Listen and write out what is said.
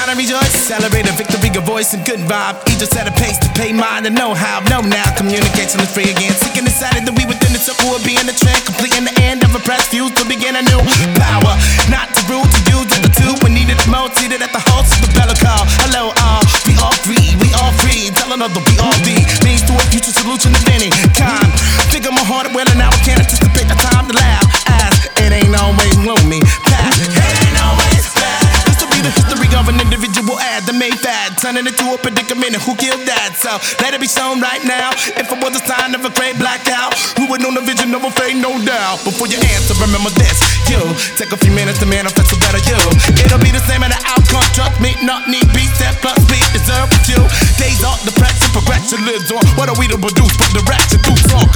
time to rejoice. Celebrate a victory, a voice, and good vibe. Each set a pace to pay mind and know how. Know now, communication is free again. Seeking decided that we within the circle of in the trend. Completing the end of a press fuse to begin a new power. Not to rule, to use it, the two. We needed the most, seated at the host of the bell call. Hello, all. We all free, we all free. Tell another we all be. Means to a future solution of any kind. Individual ad that made fad. Turning into a predicament, who killed that? So let it be shown right now. If it was a sign of a great blackout, who would know the vision of a fate, no doubt. Before you answer, remember this. You take a few minutes to manifest a better you. It'll be the same in the outcome. Trust me, not need beat that plus beat deserve with you. Days off, the depression, progression lives on. What are we to produce? But direction through song